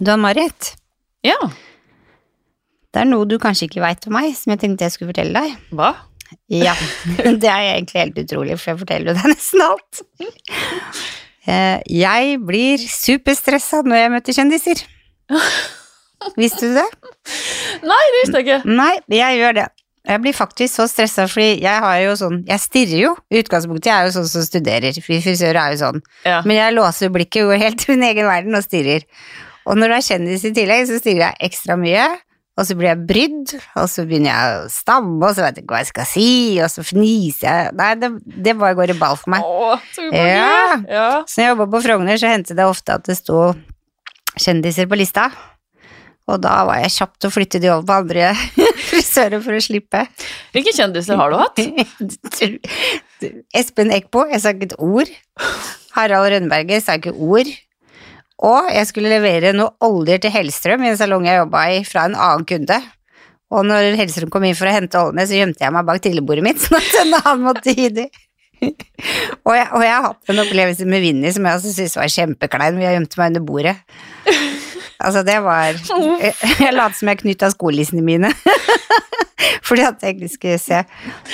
Du Ann-Marit, Ja. det er noe du kanskje ikke veit om meg, som jeg tenkte jeg skulle fortelle deg. Hva? Ja, det er egentlig helt utrolig, for jeg forteller jo deg nesten alt. Eh, Jeg blir superstressa når jeg møter kjendiser. Visste du det? Nei, det visste jeg ikke. Nei, jeg gjør det. Jeg blir faktisk så stressa, fordi jeg har jo sånn Jeg stirrer jo. I utgangspunktet jeg er jo sånn som studerer, frisører er jo sånn. Ja. Men jeg låser blikket går helt til min egen verden og stirrer. Og når det er kjendis i tillegg, så stiller jeg ekstra mye. Og så blir jeg brydd, og så begynner jeg å stamme, og så vet jeg ikke hva jeg skal si, og så fniser jeg. Nei, det, det bare går i ball for meg. Åh, så. Ja. ja. Så når jeg jobba på Frogner, så hendte det ofte at det sto kjendiser på lista. Og da var jeg kjapt å flytte de over på andre frisører for å slippe. Hvilke kjendiser har du hatt? Espen Eckbo, jeg sa ikke et ord. Harald Rønneberget sa ikke ord. Og jeg skulle levere noe oljer til Hellstrøm i en salong jeg jobba i, fra en annen kunde. Og når Hellstrøm kom inn for å hente oljene, så gjemte jeg meg bak trillebordet mitt, sånn at en annen måtte gi de. og, jeg, og jeg har hatt en opplevelse med Vinni som jeg også syntes var kjempeklein, hvor jeg gjemte meg under bordet. Altså, det var Jeg, jeg lot som jeg knytta skolissene mine. Fordi at jeg ikke skulle se.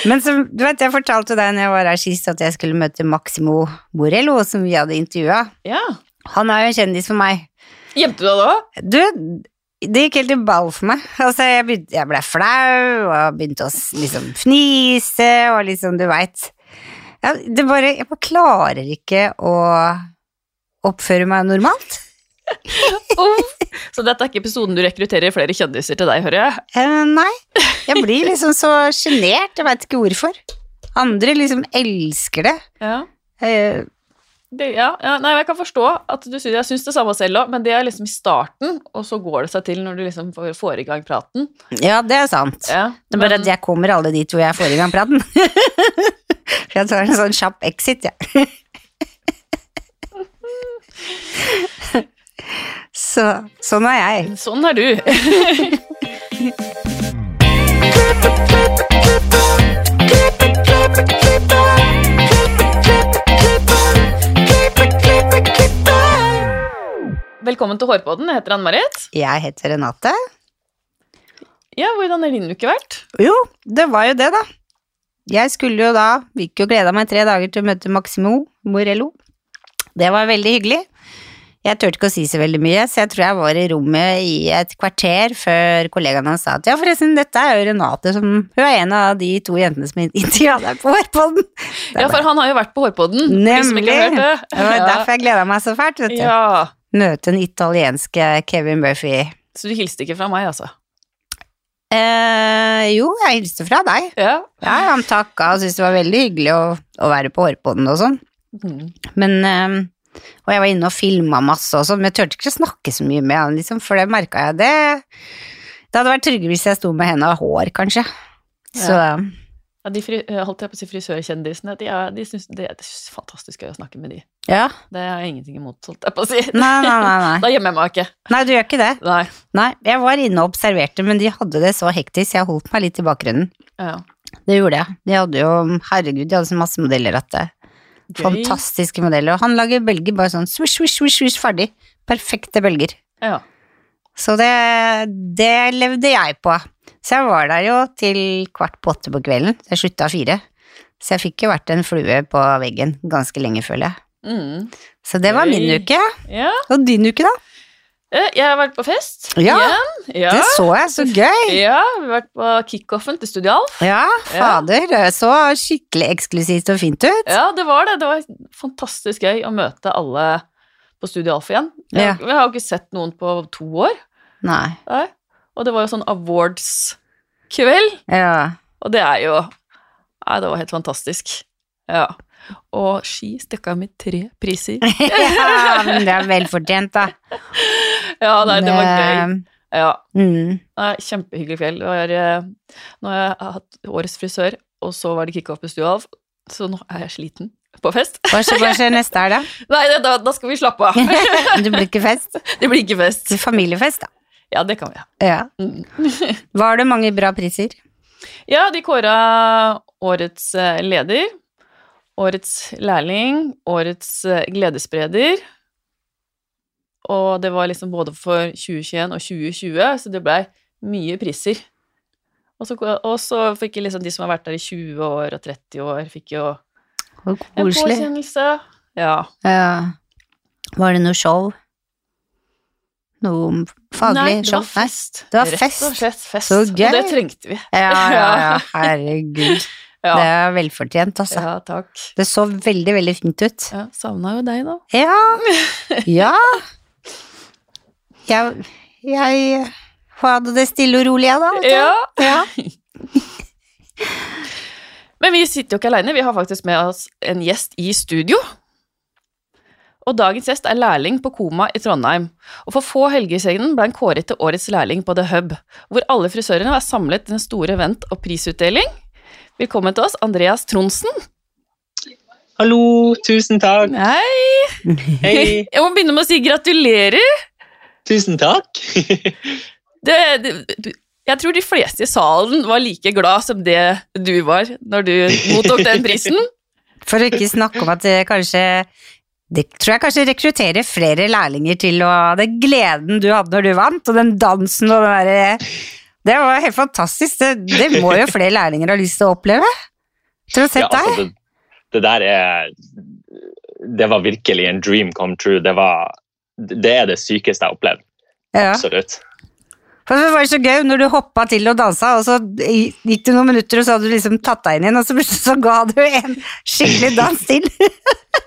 Men som, du vet, jeg fortalte deg når jeg var her sist at jeg skulle møte Maximo Borello, som vi hadde intervjua. Ja. Han er jo en kjendis for meg. Gjemte du deg da? Du, det gikk helt i ball for meg. Altså, jeg, begynte, jeg ble flau, og begynte å liksom fnise, og liksom, du veit. Det bare Jeg bare klarer ikke å oppføre meg normalt. Så dette er ikke episoden du rekrutterer flere kjendiser til deg, hører jeg? Eh, nei, jeg blir liksom så sjenert, jeg veit ikke hvorfor. Andre liksom elsker det. Ja. Eh, Det, ja, ja, nei, jeg kan forstå at du syns, jeg syns det samme selv òg, men det er liksom i starten, og så går det seg til når du liksom får, får i gang praten. ja, det er sant. Ja, Det er bare men- at jeg kommer alle dit hvor jeg får i gang praten. For jeg tar en sånn kjapp exit, jeg. Så sånn er jeg. Sånn er du. Velkommen til Hårpodden. Jeg heter Ann-Marit. Jeg heter Renate. Ja, hvordan har din uke vært? Jo, det var jo det, da. Jeg skulle jo da, gikk jo gleda meg tre dager til å møte Maximo Morello. Det var veldig hyggelig. Jeg turte ikke å si så veldig mye, så jeg tror jeg var i rommet i et kvarter før kollegaen hans sa at ja, forresten, dette er jo Renate, som hun er en av de to jentene som intervjua deg på Hårpodden. Ja, for han har jo vært på Hårpodden. Nemlig! det. Det var derfor jeg gleda meg så fælt, vet du. Ja. Møte den italienske Kevin Murphy. Så du hilste ikke fra meg, altså? Eh, jo, jeg hilste fra deg. Ja. Ja, han takka og syntes det var veldig hyggelig å, å være på Hårpodden og sånn. Mm. Men eh, Og jeg var inne og filma masse og sånn, men jeg turte ikke å snakke så mye med han, liksom, for det merka jeg det Det hadde vært tryggere hvis jeg sto med henne og hår, kanskje. Så Ja, de fri, eh, holdt jeg på å si frisørkjendisene, de, er, de syns det er fantastisk gøy å snakke med de. ja. Det har jeg ingenting imot, holdt jeg på å si. Nei, nei, nei. Nei, Da gjemmer jeg meg ikke. nei du gjør ikke det. Nei. Nei, jeg var inne og observerte, men de hadde det så hektisk, jeg holdt meg litt i bakgrunnen. Ja. Det gjorde jeg. De hadde jo, herregud, de hadde så masse modeller at det Gøy. Fantastiske modeller. Og han lager bølger bare sånn swish, swish, swish, swish, ferdig. Perfekte bølger. Ja. Så det, det levde jeg på. Så jeg var der jo til kvart på åtte på kvelden. Så jeg slutta fire. Så jeg fikk jo vært en flue på veggen ganske lenge, føler jeg. Mm. Så det var min uke. ja. Og din uke, da? Eh, Jeg har vært på fest Ja. Ja. Det så jeg, så gøy! Ja, vi har vært på kickoffen til Studio Alf. Ja, fader. Det så skikkelig eksklusivt og fint ut. Ja, det var det. Det var fantastisk gøy å møte alle på Studio Alf igjen. Jeg, Ja. har jo ikke sett noen på to år. Nei. Nei. Og det var jo sånn awards-kveld. Ja. Og det er jo Nei, det var helt fantastisk. Ja. Og ski stakk av med tre priser. ja, men det er velfortjent, da. Ja, nei, det var gøy. Ja. Mm. Nei, kjempehyggelig fjell. Var, eh, nå har jeg hatt årets frisør, og så var det kickoff på Stua så nå er jeg sliten på fest. Hva skjer, neste her, da? Nei, da, da skal vi slappe av. Det blir ikke fest? Det blir ikke fest. Familiefest, da. Ja, det kan vi. Ja. Mm. Var det mange bra priser? Ja, de kåra årets eh, leder, årets lærling, årets eh, gledesspreder Og det var liksom både for 2021 og 2020, så det blei mye priser. Og så fikk liksom de som har vært der i 20 år og 30 år, fikk jo en påkjennelse. Ja. Ja. Var det noe show? Noe faglig Nei, det var fest. Det var Rett fest. og slett fest. Så Og det trengte vi. Ja, ja, ja, herregud. Ja. Det er velfortjent, altså. ja, takk. Det så veldig, veldig fint ut. Ja, Savna jo deg, da. Ja. Ja. Jeg, jeg hadde det stille og rolig, jeg, da. Ja. Ja. Men vi sitter jo ikke aleine, vi har faktisk med oss en gjest i studio. Og dagens gjest er lærling på Koma i Trondheim. Og for få helger siden ble han kåret til årets lærling på The Hub, hvor alle frisørene er samlet til en stor event og prisutdeling. Velkommen til oss, Andreas Tronsen. Hallo, tusen takk. Hei! Hei, Jeg må begynne med å si gratulerer. tusen takk. Det, det, jeg tror de fleste i salen var like glad som det du var når du mottok den prisen. For å ikke snakke om at det kanskje Det tror jeg kanskje rekrutterer flere lærlinger til og Den gleden du hadde når du vant, og den dansen og den derre Det var helt fantastisk. Det, det må jo flere lærlinger ha lyst til å oppleve. Til å ha Ja, altså, det, det der er Det var virkelig en dream come true. Det var Det er det sykeste jeg har opplevd. Ja. Absolutt. For det var så gøy når du hoppa til og dansa, og så gikk det noen minutter, og så hadde du liksom tatt deg inn igjen, og så plutselig så ga du en skikkelig dans til.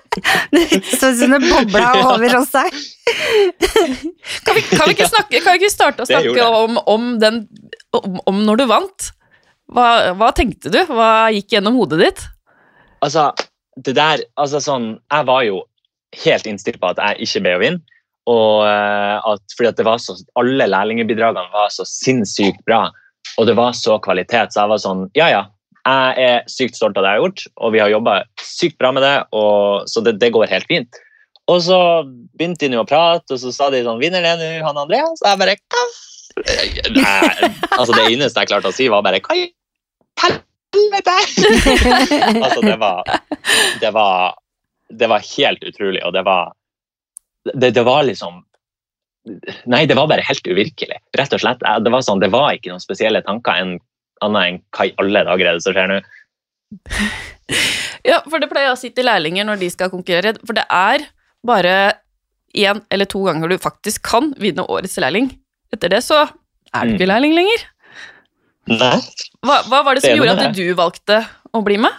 Det så ut som det bobla over oss her. Kan vi, kan vi, ikke, snakke, kan vi ikke starte å snakke om, om, den, om, om når du vant? Hva, hva tenkte du? Hva gikk gjennom hodet ditt? Altså, det der Altså sånn Jeg var jo helt innstilt på at jeg ikke ble å vinne. Og eh, at, fordi at det var så, alle lærlingebidragene var så sinnssykt bra, og det var så kvalitet, så jeg var sånn Ja, ja. Jeg er sykt stolt av det jeg har gjort, og vi har jobba sykt bra med det, og, så det, det går helt fint. Og så begynte de å prate, og så sa de sånn Vinner det nå, han Andreas? Og jeg bare Hva? Nei, altså, det eneste jeg klarte å si, var bare Hva i helvete? altså, det var det var, det var helt utrolig, og det var det, det var liksom Nei, det var bare helt uvirkelig. Rett og slett. Det var, sånn, det var ikke noen spesielle tanker enn annet enn hva i alle dager er det som skjer nå? Ja, for det pleier å si til lærlinger når de skal konkurrere, for det er bare én eller to ganger du faktisk kan vinne årets lærling. Etter det så er du ikke Mm. lærling lenger. Nei. Hva, hva var det som Det gjorde at du valgte å bli med?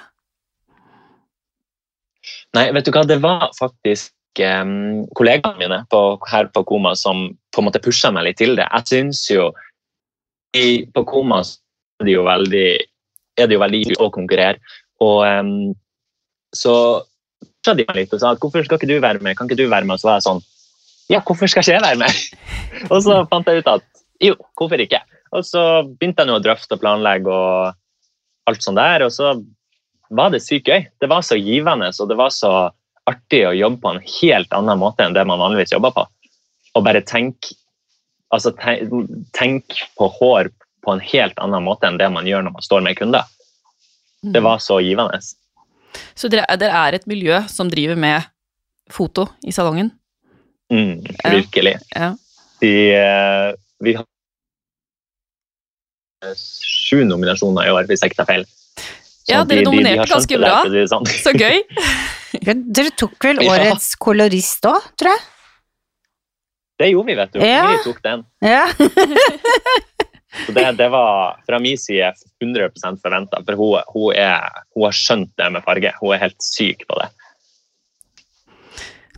Nei, vet du hva, det var faktisk um, kollegaene mine på, her på Koma som på en måte pusha meg litt til det. Jeg syns jo i, På Koma det jo veldig er det jo veldig å konkurrere. Og um, så sa de litt og sa at hvorfor skal ikke du være med? Kan ikke du være med? Og så var jeg sånn Ja, hvorfor skal ikke jeg være med? og så fant jeg ut at jo, hvorfor ikke? Og så begynte jeg nå å drøfte og planlegge og alt sånt der, og så var det sykt gøy. Det var så givende, og det var så artig å jobbe på en helt annen måte enn det man vanligvis jobber på. Og bare tenk, altså tenk, tenk på hår på en helt annen måte enn det man gjør når man står med kunder. Det var så givende. Så dere, dere er et miljø som driver med foto i salongen? Mm, virkelig. Ja. De, eh, vi har sju nominasjoner i år, hvis jeg ikke tar feil. Så Ja, dere de- nominerte de, ganske det der, bra. det sånn. Så gøy! Ja, Dere tok vel Ja. årets kolorist òg, tror jeg? Det gjorde vi, vet du. Ja. Vi tok den. Ja. Så det, det var fra min side 100 forventa, for hun, hun, er, hun har skjønt det med farge. Hun er helt syk på det.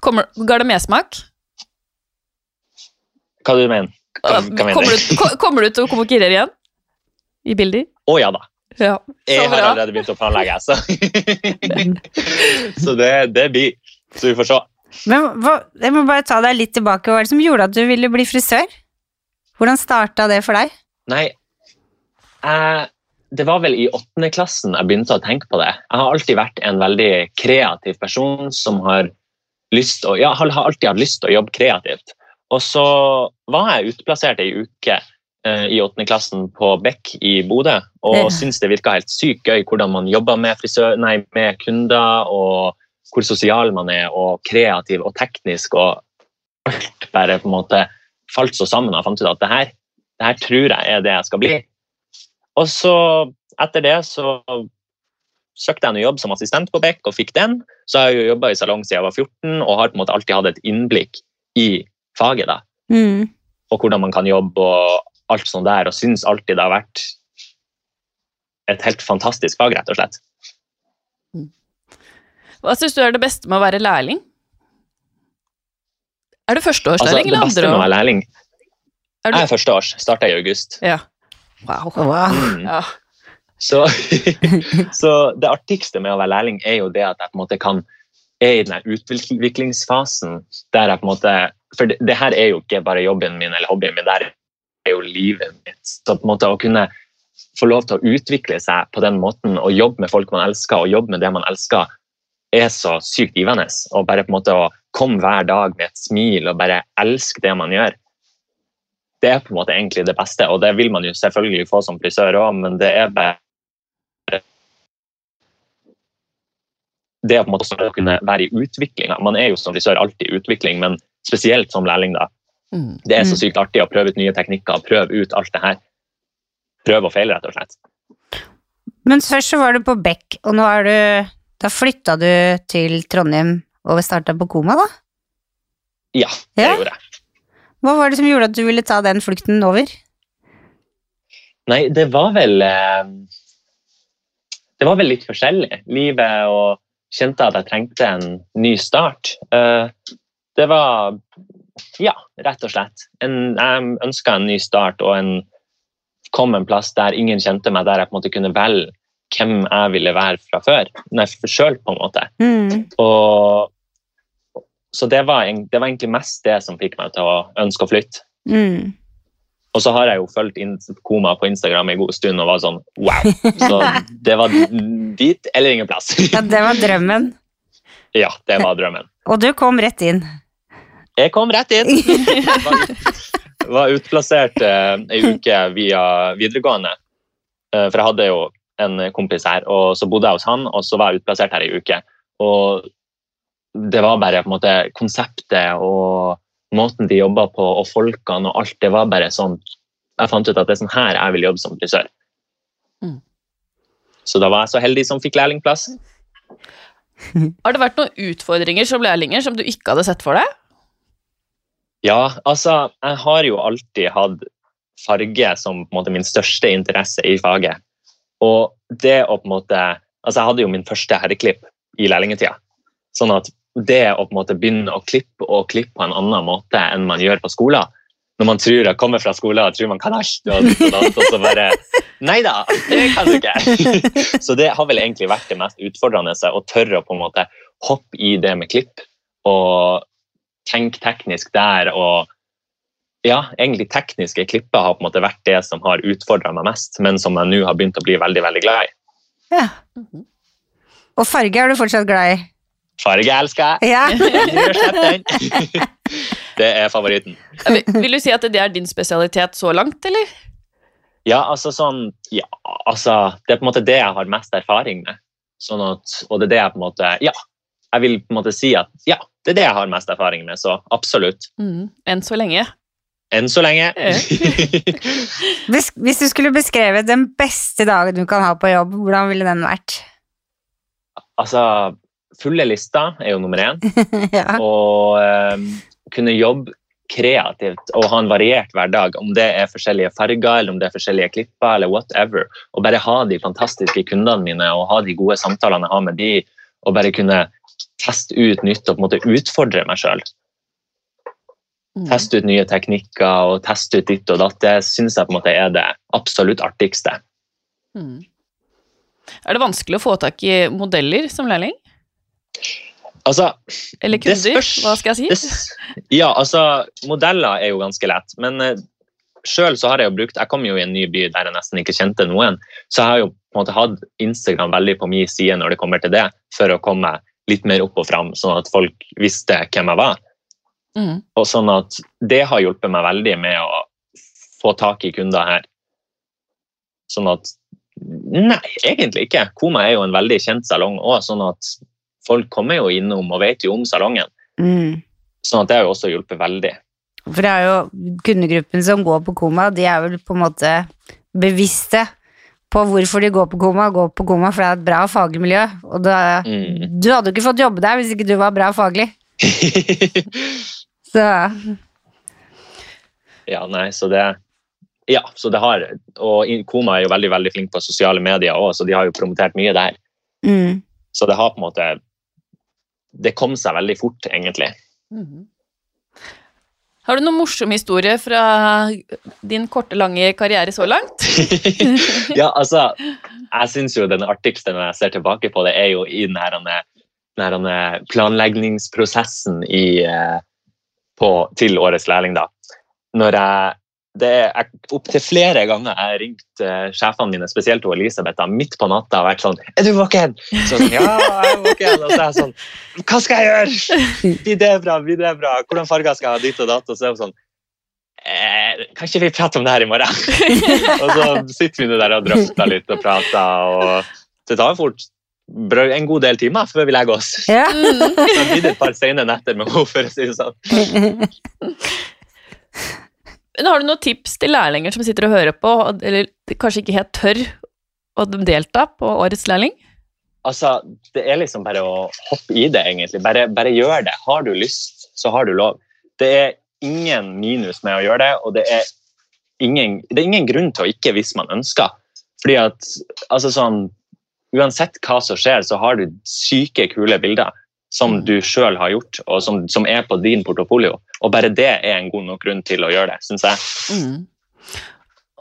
Kommer, ga det mersmak? Hva du mener Hva, hva mener Kommer du? kommer du til å konkurrere igjen? I bilder? Å ja da. Ja. Jeg har allerede begynt å planlegge, så Så det, det blir. Så vi får se. Men hva, jeg må bare ta deg litt tilbake. Hva er det som gjorde at du ville bli frisør? Hvordan starta det for deg? Nei, eh, det var vel i åttende klassen jeg begynte å tenke på det. Jeg har alltid vært en veldig kreativ person som har lyst å, ja, har alltid hatt lyst til å jobbe kreativt. Og så var jeg utplassert ei uke eh, i åttende klassen på Beck i Bodø, og Ja. syntes det virka helt sykt gøy hvordan man jobber med, frisør, nei, med kunder, og hvor sosial man er, og kreativ og teknisk. og alt bare på en måte falt så sammen jeg fant ut at det her, det her tror jeg er det jeg skal bli. Og så etter det så søkte jeg en jobb som assistent på Beck og fikk den. Så har jeg jo jobba i salong siden jeg var 14 og har på en måte alltid hatt et innblikk i faget. da, Mm. Og hvordan man kan jobbe og alt sånt der. Og syns alltid det har vært et helt fantastisk fag, rett og slett. Hva syns du er det beste med å være lærling? Er du Altså, førsteårslærling det eller beste med å andre? være lærling Er du... Jeg er førsteårs, starta i august. Ja. Wow. Wow. Mm. Ja. Så, så det artigste med å være lærling er jo det at jeg på en måte kan er i den utviklingsfasen der jeg på en måte For det, det her er jo ikke bare jobben min eller hobbyen min, det er jo livet mitt. Så på en måte å kunne få lov til å utvikle seg på den måten og jobbe med folk man elsker, og jobbe med det man elsker, er så sykt givende. Og bare på en måte å komme hver dag med et smil og bare elske det man gjør, det er på en måte egentlig det beste. Og det vil man jo selvfølgelig få som frisør òg, men det er bare det å på en måte også kunne være i utvikling. Man er jo som frisør alltid i utvikling, men spesielt som lærling. da. Mm. Det er så Mm. sykt artig å prøve ut nye teknikker, prøve ut alt det her. Prøve og feile, rett og slett. Men først så var du på Beck, og nå er du Da flytta du til Trondheim og starta på Koma, da? Ja, det Ja. gjorde jeg. Hva var det som gjorde at du ville ta den flukten over? Nei, det var vel eh, Det var vel litt forskjellig. Livet og kjente at jeg trengte en ny start. Eh, det var Ja, rett og slett. En, jeg ønska en ny start og en kom en plass der ingen kjente meg, der jeg på en måte kunne velge hvem jeg ville være fra før. Nei, for sjøl, på en måte. Mm. Og, så det var, det var egentlig mest det som fikk meg til å ønske å flytte. Mm. Og så har jeg jo fulgt Koma på Instagram en god stund og var sånn wow. Så det var dit eller ingen plass. Ja, det var drømmen. Ja, det var drømmen. Og du kom rett inn. Jeg kom rett inn. Var, var utplassert eh, ei uke via videregående. Eh, for jeg hadde jo en kompis her, og så bodde jeg hos han, og så var jeg utplassert her ei uke. Og det var bare på en måte konseptet og måten de jobba på, og folkene og alt, det var bare sånn Jeg fant ut at det er sånn her jeg vil jobbe som frisør. Mm. Så da var jeg så heldig som fikk lærlingplass. Har det vært noen utfordringer som lærlinger som du ikke hadde sett for deg? Ja, altså, jeg har jo alltid hatt farge som på en måte min største interesse i faget. Og det å på en måte Altså, jeg hadde jo min første herreklipp i lærlingetida. Sånn at det å på en måte begynne å klippe og klippe på en annen måte enn man gjør på skolen Når man tror jeg kommer fra skolen og tror man kan alt, og, og, og så bare Nei da, det kan du ikke. Så det har vel egentlig vært det mest utfordrende, å tørre å på en måte hoppe i det med klipp og tenke teknisk der og ja, egentlig tekniske klipper har på en måte vært det som har utfordra meg mest, men som jeg nå har begynt å bli veldig veldig glad i. Ja. Og farge er du fortsatt glad i? Farge elsker jeg! Ja. Det er favoritten. Vil du si at det er din spesialitet så langt, eller? Ja, altså sånn Ja, altså Det er på en måte det jeg har mest erfaring med. Sånn at, og det er det jeg på en måte Ja, jeg vil på en måte si at ja, det er det jeg har mest erfaring med, så absolutt. Mm. Enn så lenge. Enn så lenge. hvis, hvis du skulle beskrevet den beste dagen du kan ha på jobb, hvordan ville den vært? altså, fulle lister er jo nummer én. ja. og eh, kunne jobbe kreativt og ha en variert hverdag, om det er forskjellige farger eller om det er forskjellige klipper eller whatever. Og bare ha de fantastiske kundene mine og ha de gode samtalene jeg har med de, og bare kunne teste ut nytt og på en måte utfordre meg sjøl. Mm. Teste ut nye teknikker og teste ut ditt og datt. Det syns jeg på en måte er det absolutt artigste. Mm. Er det vanskelig å få tak i modeller som lærling? Altså, Eller kunder? Hva skal jeg si? Det, ja, altså, modeller er jo ganske lett, men uh, sjøl så har jeg jo brukt Jeg kom jo i en ny by der jeg nesten ikke kjente noen, så jeg har jo på en måte hatt Instagram veldig på min side når det kommer til det, for å komme litt mer opp og fram, sånn at folk visste hvem jeg var. Mm. Og sånn at det har hjulpet meg veldig med å få tak i kunder her. Sånn at Nei, egentlig ikke. Koma er jo en veldig kjent salong òg, sånn at folk kommer jo innom og vet jo om salongen. Mm. Sånn at det har jo også hjulpet veldig. For det er jo kundegruppen som går på koma, de er vel på en måte bevisste på hvorfor de går på koma. Går på koma for det er et bra faglig miljø. Og da, Mm. du hadde jo ikke fått jobbe der hvis ikke du var bra faglig. Så ja, nei, så det Ja, så det har Og Koma er jo veldig veldig flink på sosiale medier òg, så de har jo promotert mye der. mm. Så det har på en måte Det kom seg veldig fort, egentlig. Mhm. Har du noen morsom historie fra din korte, lange karriere så langt? ja, altså Jeg syns jo den artigste når jeg ser tilbake på det, er jo i den her, den her planleggingsprosessen i, eh, på, til årets lærling, da. Når jeg det er Opptil flere ganger jeg har ringt uh, sjefene mine, spesielt og Elisabeth, da, midt på natta og vært sånn 'Er du våken?' Så sånn, ja, jeg er våken. Og så er jeg sånn 'Hva skal jeg gjøre?' 'Blir det bra? Blir det bra? Hvordan farger skal jeg ha dit og datt?' Og så er hun sånn eh, 'Kan ikke vi prate om det her i morgen?' og så sitter vi der og drøfter litt og prater, og det tar jo fort en god del timer før vi legger oss. Ja. så blir det et par sene netter med henne, for å si det sånn. Men Har du noen tips til lærlinger som sitter og hører på, eller kanskje ikke helt tør å delta på årets lærling? Altså, det er liksom bare å hoppe i det, egentlig. Bare, bare gjør det. Har du lyst, så har du lov. Det er ingen minus med å gjøre det, og det er ingen, det er ingen grunn til å ikke hvis man ønsker. Fordi at altså sånn, Uansett hva som skjer, så har du syke, kule bilder som du sjøl har gjort, og som, som er på din portofolio. Og bare det er en god nok grunn til å gjøre det, syns jeg. Mm.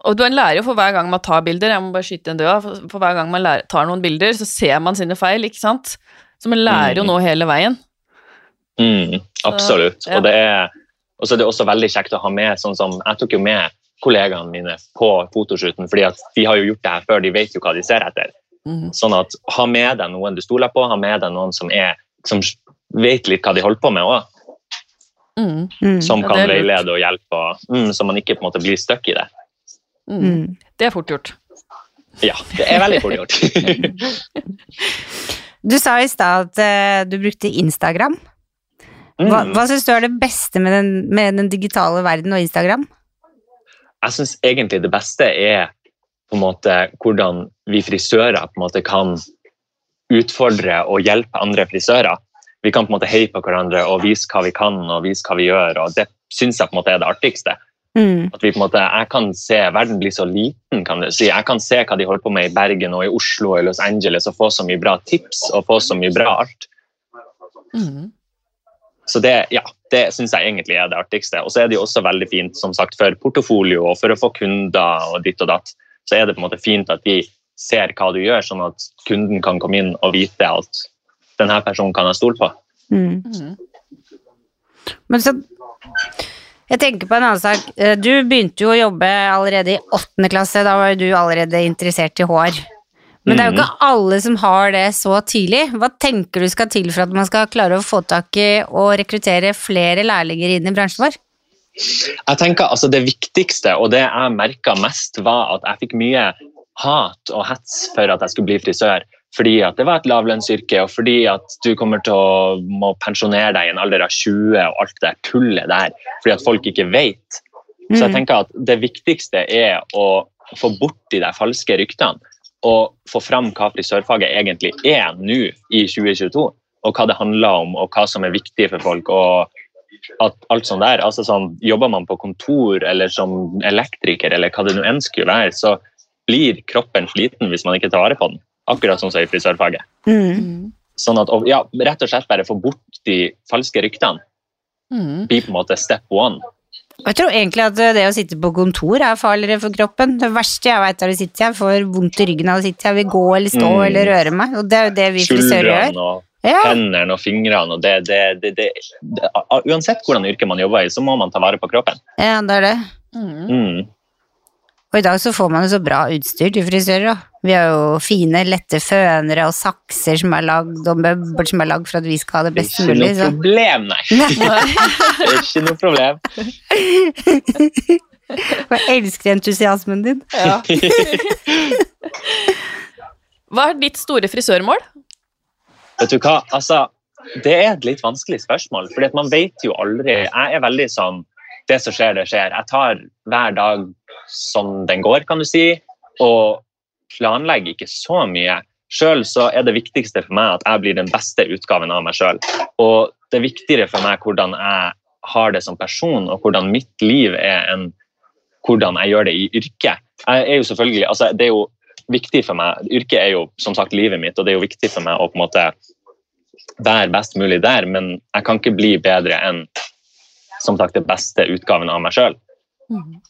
Og man lærer jo for hver gang man tar bilder, jeg må bare skyte en død, for, for hver gang man lærer, tar noen bilder, så ser man sine feil, ikke sant? Så man lærer jo Mm. nå hele veien. Mm, absolutt. ja. Og, det er, og så er det også veldig kjekt å ha med sånn som Jeg tok jo med kollegaene mine på fotoshooten, fordi at de har jo gjort det her før, de vet jo hva de ser etter. Mm. Sånn at ha med deg noen du stoler på, ha med deg noen som, er, som vet litt hva de holder på med òg, Mm. Mm. som kan er veilede og hjelpe, og, mm, så man ikke på en måte blir stuck i det. Mm. Mm. Det er fort gjort. Ja, det er veldig fort gjort. Du sa i stad at eh, du brukte Instagram. Hva, Mm. hva syns du er det beste med den, med den digitale verden og Instagram? jeg syns egentlig det beste er på en måte hvordan vi frisører på en måte kan utfordre og hjelpe andre frisører. Vi kan på en måte heie på hverandre og vise hva vi kan og vise hva vi gjør. og Det syns jeg på en måte er det artigste. Mm. At vi på en måte, jeg kan se, Verden bli så liten. kan du si. Jeg kan se hva de holder på med i Bergen og i Oslo og i Los Angeles og få så mye bra tips og få så mye bra art. Mm. Så det, ja, det syns jeg egentlig er det artigste. Og så er det jo også veldig fint som sagt, for portofolio og for å få kunder og ditt og datt. Så er det på en måte fint at de ser hva du gjør, sånn at kunden kan komme inn og vite at denne personen kan jeg stole på. Mm. Mm. Men så Jeg tenker på en annen sak. Eh, Du begynte jo å jobbe allerede i åttende klasse. Da var jo du allerede interessert i hår. Men det er jo ikke alle som har det så tidlig. Hva tenker du skal til for at man skal klare å få tak i og rekruttere flere lærlinger inn i bransjen vår? Jeg tenker altså Det viktigste og det jeg merka mest, var at jeg fikk mye hat og hets for at jeg skulle bli frisør. Fordi at det var et lavlønnsyrke, og fordi at du kommer til å må pensjonere deg i en alder av 20 og alt det tullet der. Fordi at folk ikke vet. Så jeg Mm. tenker at det viktigste er å få bort de der falske ryktene. Og få fram hva frisørfaget egentlig er nå i 2022. Og hva det handler om, og hva som er viktig for folk. og at alt sånt der, altså sånn, Jobber man på kontor eller som elektriker, eller hva det nå enn skulle være, så blir kroppen sliten hvis man ikke tar vare på den. Akkurat som i frisørfaget. Mm. Mm. Sånn at, og, ja, Rett og slett bare få bort de falske ryktene. Mm. Blir på en måte step one. Jeg tror egentlig at det å sitte på kontor er farligere for kroppen. Det verste jeg vet er å sitte her, får vondt i ryggen av å sitte her, vil gå eller stå Mm. eller røre meg. Og det er jo det vi frisører gjør. Og Ja. hendene og fingrene. og det, det, det, det, det, Uansett hvordan yrke man jobber i, så må man ta vare på kroppen. ja, det er det. Mm. Og i dag så får man jo så bra utstyr til frisører. da. Vi har jo fine, lette fønere og sakser som er lagd, og møbler som er lagd for at vi skal ha det Det er ikke noe problem, nei. Det er ikke noe problem. Jeg elsker entusiasmen din. Ja. Hva er ditt store frisørmål? Vet du hva, altså, det er et litt vanskelig spørsmål, fordi at man vet jo aldri. Jeg er veldig sånn Det som skjer, det skjer. Jeg tar hver dag som den går, kan du si, og planlegger ikke så mye. Sjøl så er det viktigste for meg at jeg blir den beste utgaven av meg sjøl. Og det er viktigere for meg hvordan jeg har det som person, og hvordan mitt liv er, enn hvordan jeg gjør det i yrket. Jeg er jo selvfølgelig, altså det er jo viktig for meg, Yrket er jo som sagt livet mitt, og det er jo viktig for meg å på en måte være best mulig der, men jeg kan ikke bli bedre enn som sagt det beste utgaven av meg sjøl. Mhm.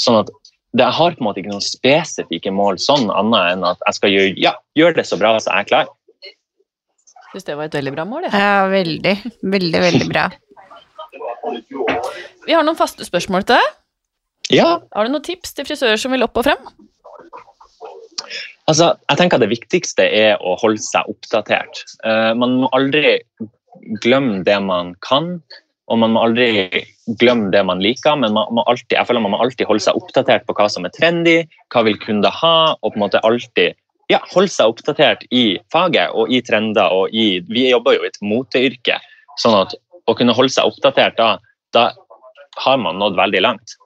Sånn at det, jeg har på en måte ikke noen spesifikke mål sånn annet enn at jeg skal gjøre, ja, gjøre det så bra så jeg er klar. Syns det var et veldig bra mål, jeg. Ja, veldig, veldig, veldig bra. Vi har noen faste spørsmål til deg. Ja, Har du noen tips til frisører som vil opp og frem? Altså, jeg tenker at Det viktigste er å holde seg oppdatert. Uh, man må aldri glemme det man kan, og man må aldri glemme det man liker. Men man må alltid, jeg føler man må alltid holde seg oppdatert på hva som er trendy, hva vil kunder ha, og på en måte alltid ja, holde seg oppdatert i faget og i trender. og i, Vi jobber jo i et moteyrke, sånn at å kunne holde seg oppdatert da, da har man nådd veldig langt.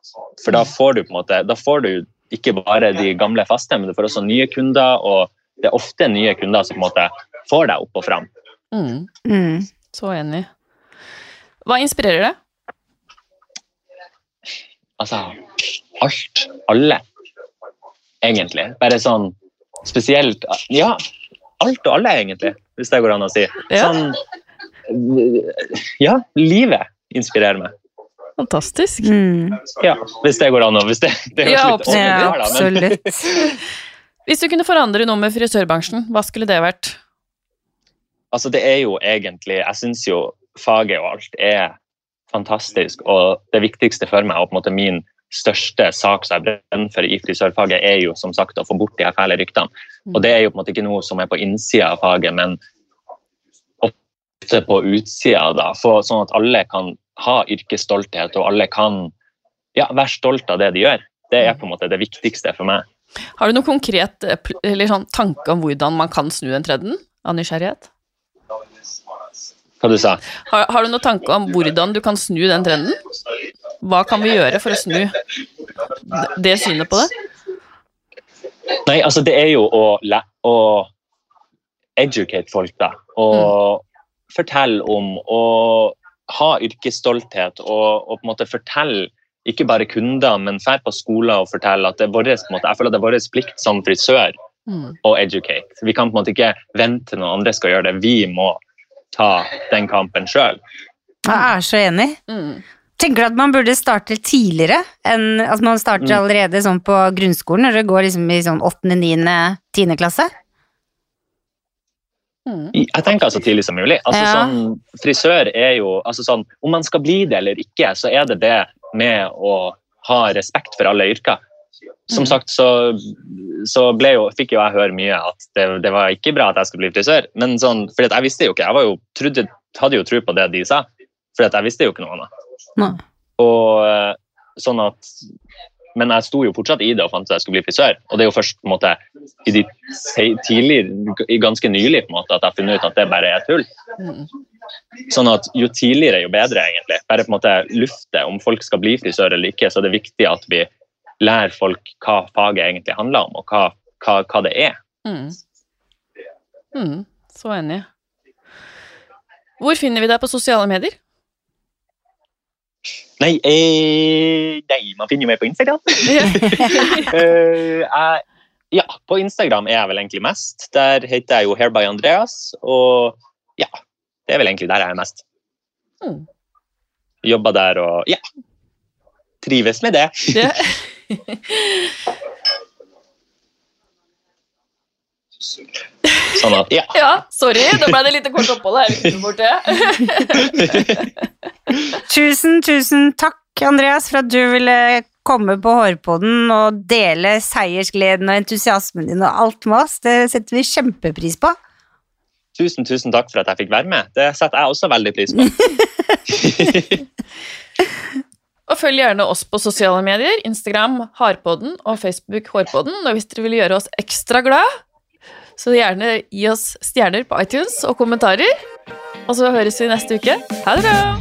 For da får du på en måte, da får du ikke bare de gamle faste, men du får også nye kunder, og det er ofte nye kunder som på en måte får deg opp og fram. Mm, Mm. så enig. Hva inspirerer det? Altså alt. Alle. Egentlig. Bare sånn spesielt Ja, alt og alle, egentlig, hvis det går an å si. Ja. Sånn Ja, livet inspirerer meg. Fantastisk. Mm. Ja, hvis det går an å hvis det, det Ja, absolutt. Ja, absolutt. Hvis du kunne forandre noe med frisørbransjen, hva skulle det vært? altså det er jo egentlig Jeg syns jo faget og alt er fantastisk, og det viktigste for meg, og på en måte min største sak som jeg brenner for i frisørfaget, er jo som sagt å få bort de her fæle ryktene. Og det er jo på en måte ikke noe som er på innsida av faget, men ofte på utsida, da. For, sånn at alle kan ha yrkesstolthet, og alle kan ja, være stolt av det de gjør. Det er på en måte det viktigste for meg. Har du noen konkret eh, eller sånn tanke om hvordan man kan snu den trenden? Av nysgjerrighet? Hva du sa Har, har du noen tanke om hvordan du kan snu den trenden? Hva kan vi gjøre for å snu det synet på det? Nei, altså det er jo å, å educate folk, da. Og fortelle om å ha yrkesstolthet og, og på en måte fortelle ikke bare kunder, men fær på skoler og fortelle at det er våres, måte, jeg føler at det er vår plikt som frisør Mm. å educate. Vi kan på en måte ikke vente til noen andre skal gjøre det. Vi må ta den kampen sjøl. Jeg er så enig. Mm. Tenker du at man burde starte tidligere enn at man starter Mm. allerede sånn på grunnskolen, når det går liksom i sånn åttende, niende, tiende klasse? Mm. Jeg tenker så tidlig som mulig. Altså, Ja. sånn, frisør er jo altså, sånn, Om man skal bli det eller ikke, så er det det med å ha respekt for alle yrker. Som Mhm. sagt så, så jo, fikk jo jeg høre mye at det, det var ikke bra at jeg skulle bli frisør. Men sånn, fordi jeg visste jo ikke, jeg var jo, trodde, hadde jo tro på det de sa. For jeg visste jo ikke noe annet. Nei. Og eh, sånn at Men jeg sto jo fortsatt i det og fant ut at jeg skulle bli frisør. Og det er jo først på en måte i de tidligere, ganske nylig på en måte, at jeg har funnet ut at det bare er tull. Mm. Sånn at jo tidligere, jo bedre, egentlig. Bare på en måte lufte om folk skal bli frisør eller ikke, så det er viktig at vi lærer folk hva faget egentlig handler om, og hva, hva, hva det er. Mm. Mm. Så enig. Hvor finner vi deg på sosiale medier? Nei, eh, nei man finner jo meg på Instagram. Eh, jeg, ja, på Instagram er jeg vel egentlig mest. Der heter jeg jo Hair by Andreas, og ja, det er vel egentlig der jeg er mest. Mm. Jobber der og ja, trives med det. Sånn da. ja. Ja, sorry, da ble det lite kort opphold her. borte. Tusen, tusen takk, Andreas, for at du ville komme på Hårpodden og dele seiersgleden og entusiasmen din og alt med oss. Det setter vi kjempepris på. Tusen, tusen takk for at jeg fikk være med. Det setter jeg også veldig pris på. Og følg gjerne oss på sosiale medier, Instagram Harpodden og Facebook Hårpodden. Og hvis dere vil gjøre oss ekstra glad, så gjerne gi oss stjerner på iTunes og kommentarer. Og så høres vi neste uke. Ha det bra!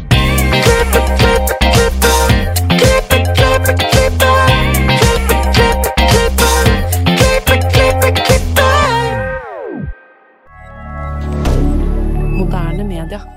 Moderne media.